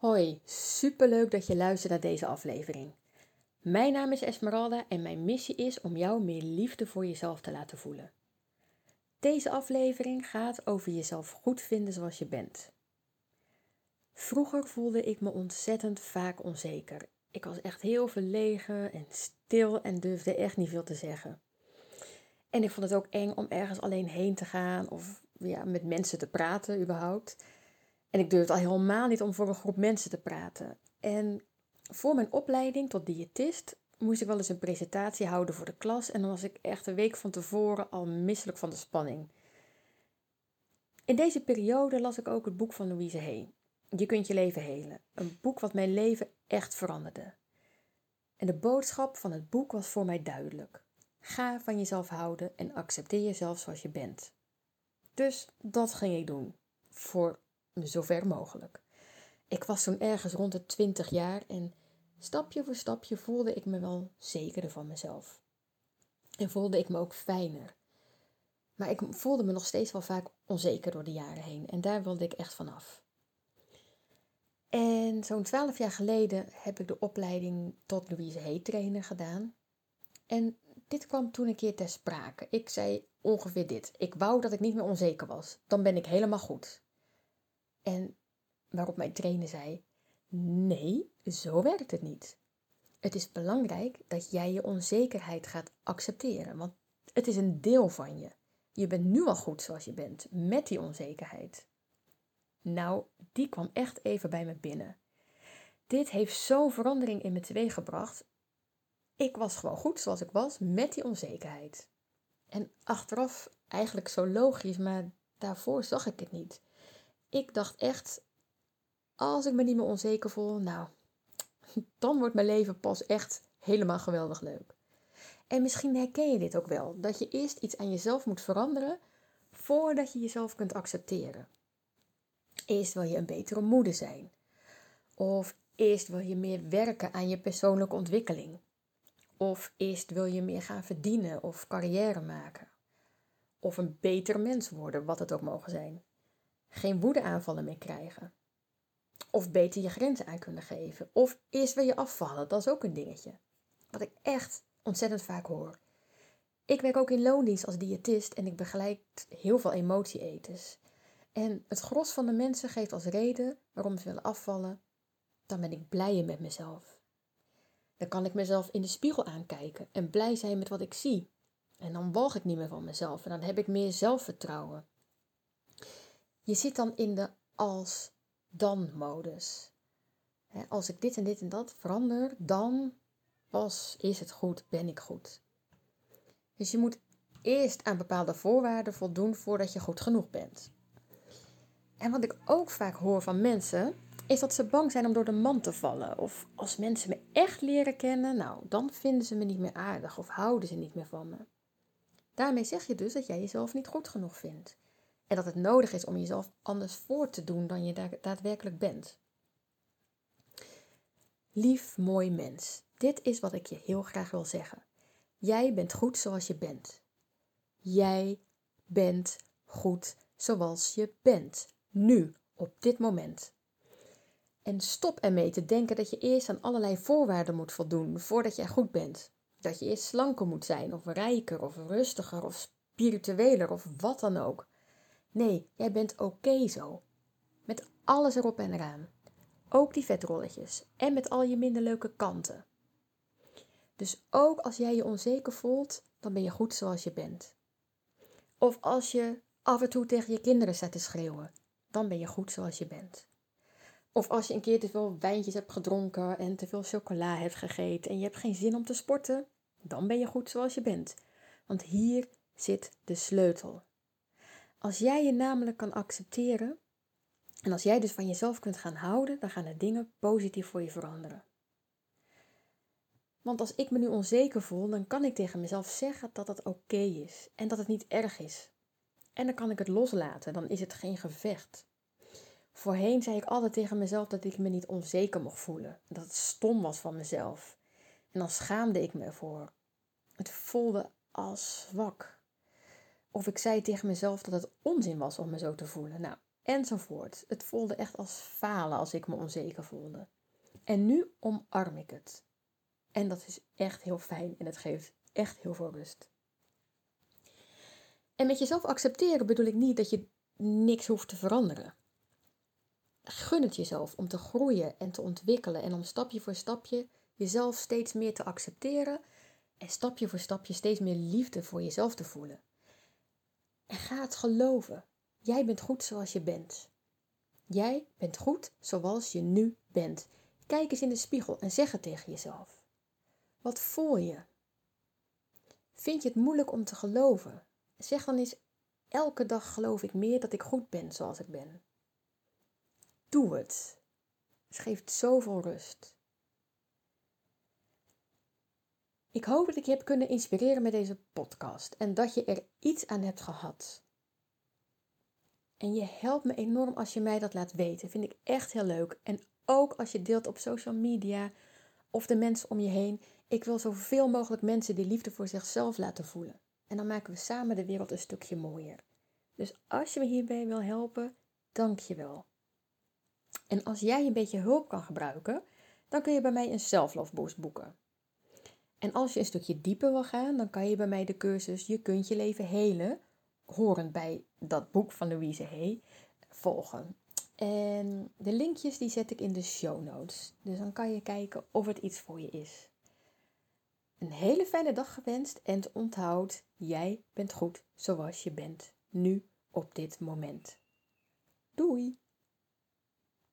Hoi, superleuk dat je luistert naar deze aflevering. Mijn naam is Esmeralda en mijn missie is om jou meer liefde voor jezelf te laten voelen. Deze aflevering gaat over jezelf goed vinden zoals je bent. Vroeger voelde ik me ontzettend vaak onzeker. Ik was echt heel verlegen en stil en durfde echt niet veel te zeggen. En ik vond het ook eng om ergens alleen heen te gaan of ja, met mensen te praten überhaupt. En ik durfde al helemaal niet om voor een groep mensen te praten. En voor mijn opleiding tot diëtist moest ik wel eens een presentatie houden voor de klas. En dan was ik echt een week van tevoren al misselijk van de spanning. In deze periode las ik ook het boek van Louise Hay. Je kunt je leven helen. Een boek wat mijn leven echt veranderde. En de boodschap van het boek was voor mij duidelijk. Ga van jezelf houden en accepteer jezelf zoals je bent. Dus dat ging ik doen. Voor zover mogelijk. Ik was toen ergens rond de 20 jaar en stapje voor stapje voelde ik me wel zekerder van mezelf. En voelde ik me ook fijner. Maar ik voelde me nog steeds wel vaak onzeker door de jaren heen en daar wilde ik echt vanaf. En zo'n 12 jaar geleden heb ik de opleiding tot Louise Hay trainer gedaan. En dit kwam toen een keer ter sprake. Ik zei ongeveer dit. Ik wou dat ik niet meer onzeker was. Dan ben ik helemaal goed. En waarop mijn trainer zei: Nee, zo werkt het niet. Het is belangrijk dat jij je onzekerheid gaat accepteren, want het is een deel van je. Je bent nu al goed zoals je bent, met die onzekerheid. Nou, die kwam echt even bij me binnen. Dit heeft zo'n verandering in me teweeggebracht. Ik was gewoon goed zoals ik was, met die onzekerheid. En achteraf eigenlijk zo logisch, maar daarvoor zag ik het niet. Ik dacht echt, als ik me niet meer onzeker voel, nou, dan wordt mijn leven pas echt helemaal geweldig leuk. En misschien herken je dit ook wel, dat je eerst iets aan jezelf moet veranderen voordat je jezelf kunt accepteren. Eerst wil je een betere moeder zijn. Of eerst wil je meer werken aan je persoonlijke ontwikkeling. Of eerst wil je meer gaan verdienen of carrière maken. Of een beter mens worden, wat het ook mogen zijn geen woedeaanvallen meer krijgen. Of beter je grenzen aan kunnen geven. Of eerst wil je afvallen, dat is ook een dingetje. Wat ik echt ontzettend vaak hoor. Ik werk ook in loondienst als diëtist en ik begeleid heel veel emotieeters. En het gros van de mensen geeft als reden waarom ze willen afvallen, dan ben ik blijer met mezelf. Dan kan ik mezelf in de spiegel aankijken en blij zijn met wat ik zie. En dan walg ik niet meer van mezelf en dan heb ik meer zelfvertrouwen. Je zit dan in de als-dan-modus. Als ik dit en dit en dat verander, dan pas is het goed, ben ik goed. Dus je moet eerst aan bepaalde voorwaarden voldoen voordat je goed genoeg bent. En wat ik ook vaak hoor van mensen, is dat ze bang zijn om door de man te vallen. Of als mensen me echt leren kennen, nou, dan vinden ze me niet meer aardig of houden ze niet meer van me. Daarmee zeg je dus dat jij jezelf niet goed genoeg vindt. En dat het nodig is om jezelf anders voor te doen dan je daadwerkelijk bent. Lief, mooi mens, dit is wat ik je heel graag wil zeggen. Jij bent goed zoals je bent. Jij bent goed zoals je bent. Nu, op dit moment. En stop ermee te denken dat je eerst aan allerlei voorwaarden moet voldoen voordat je goed bent. Dat je eerst slanker moet zijn, of rijker, of rustiger, of spiritueler, of wat dan ook. Nee, jij bent oké zo. Met alles erop en eraan. Ook die vetrolletjes. En met al je minder leuke kanten. Dus ook als jij je onzeker voelt, dan ben je goed zoals je bent. Of als je af en toe tegen je kinderen staat te schreeuwen, dan ben je goed zoals je bent. Of als je een keer te veel wijntjes hebt gedronken en te veel chocola hebt gegeten en je hebt geen zin om te sporten, dan ben je goed zoals je bent. Want hier zit de sleutel. Als jij je namelijk kan accepteren en als jij dus van jezelf kunt gaan houden, dan gaan de dingen positief voor je veranderen. Want als ik me nu onzeker voel, dan kan ik tegen mezelf zeggen dat dat oké is en dat het niet erg is. En dan kan ik het loslaten, dan is het geen gevecht. Voorheen zei ik altijd tegen mezelf dat ik me niet onzeker mocht voelen, dat het stom was van mezelf. En dan schaamde ik me ervoor. Het voelde als zwak. Of ik zei tegen mezelf dat het onzin was om me zo te voelen. Nou, enzovoort. Het voelde echt als falen als ik me onzeker voelde. En nu omarm ik het. En dat is echt heel fijn en het geeft echt heel veel rust. En met jezelf accepteren bedoel ik niet dat je niks hoeft te veranderen. Gun het jezelf om te groeien en te ontwikkelen en om stapje voor stapje jezelf steeds meer te accepteren en stapje voor stapje steeds meer liefde voor jezelf te voelen. En ga het geloven. Jij bent goed zoals je bent. Jij bent goed zoals je nu bent. Kijk eens in de spiegel en zeg het tegen jezelf. Wat voel je? Vind je het moeilijk om te geloven? Zeg dan eens: elke dag geloof ik meer dat ik goed ben zoals ik ben. Doe het. Het geeft zoveel rust. Ik hoop dat ik je heb kunnen inspireren met deze podcast en dat je er iets aan hebt gehad. En je helpt me enorm als je mij dat laat weten. Vind ik echt heel leuk. En ook als je deelt op social media of de mensen om je heen. Ik wil zoveel mogelijk mensen die liefde voor zichzelf laten voelen. En dan maken we samen de wereld een stukje mooier. Dus als je me hierbij wil helpen, dank je wel. En als jij een beetje hulp kan gebruiken, dan kun je bij mij een boost boeken. En als je een stukje dieper wil gaan, dan kan je bij mij de cursus Je kunt je leven helen, horend bij dat boek van Louise Hay, volgen. En de linkjes die zet ik in de show notes. Dus dan kan je kijken of het iets voor je is. Een hele fijne dag gewenst en onthoud, jij bent goed zoals je bent, nu op dit moment. Doei!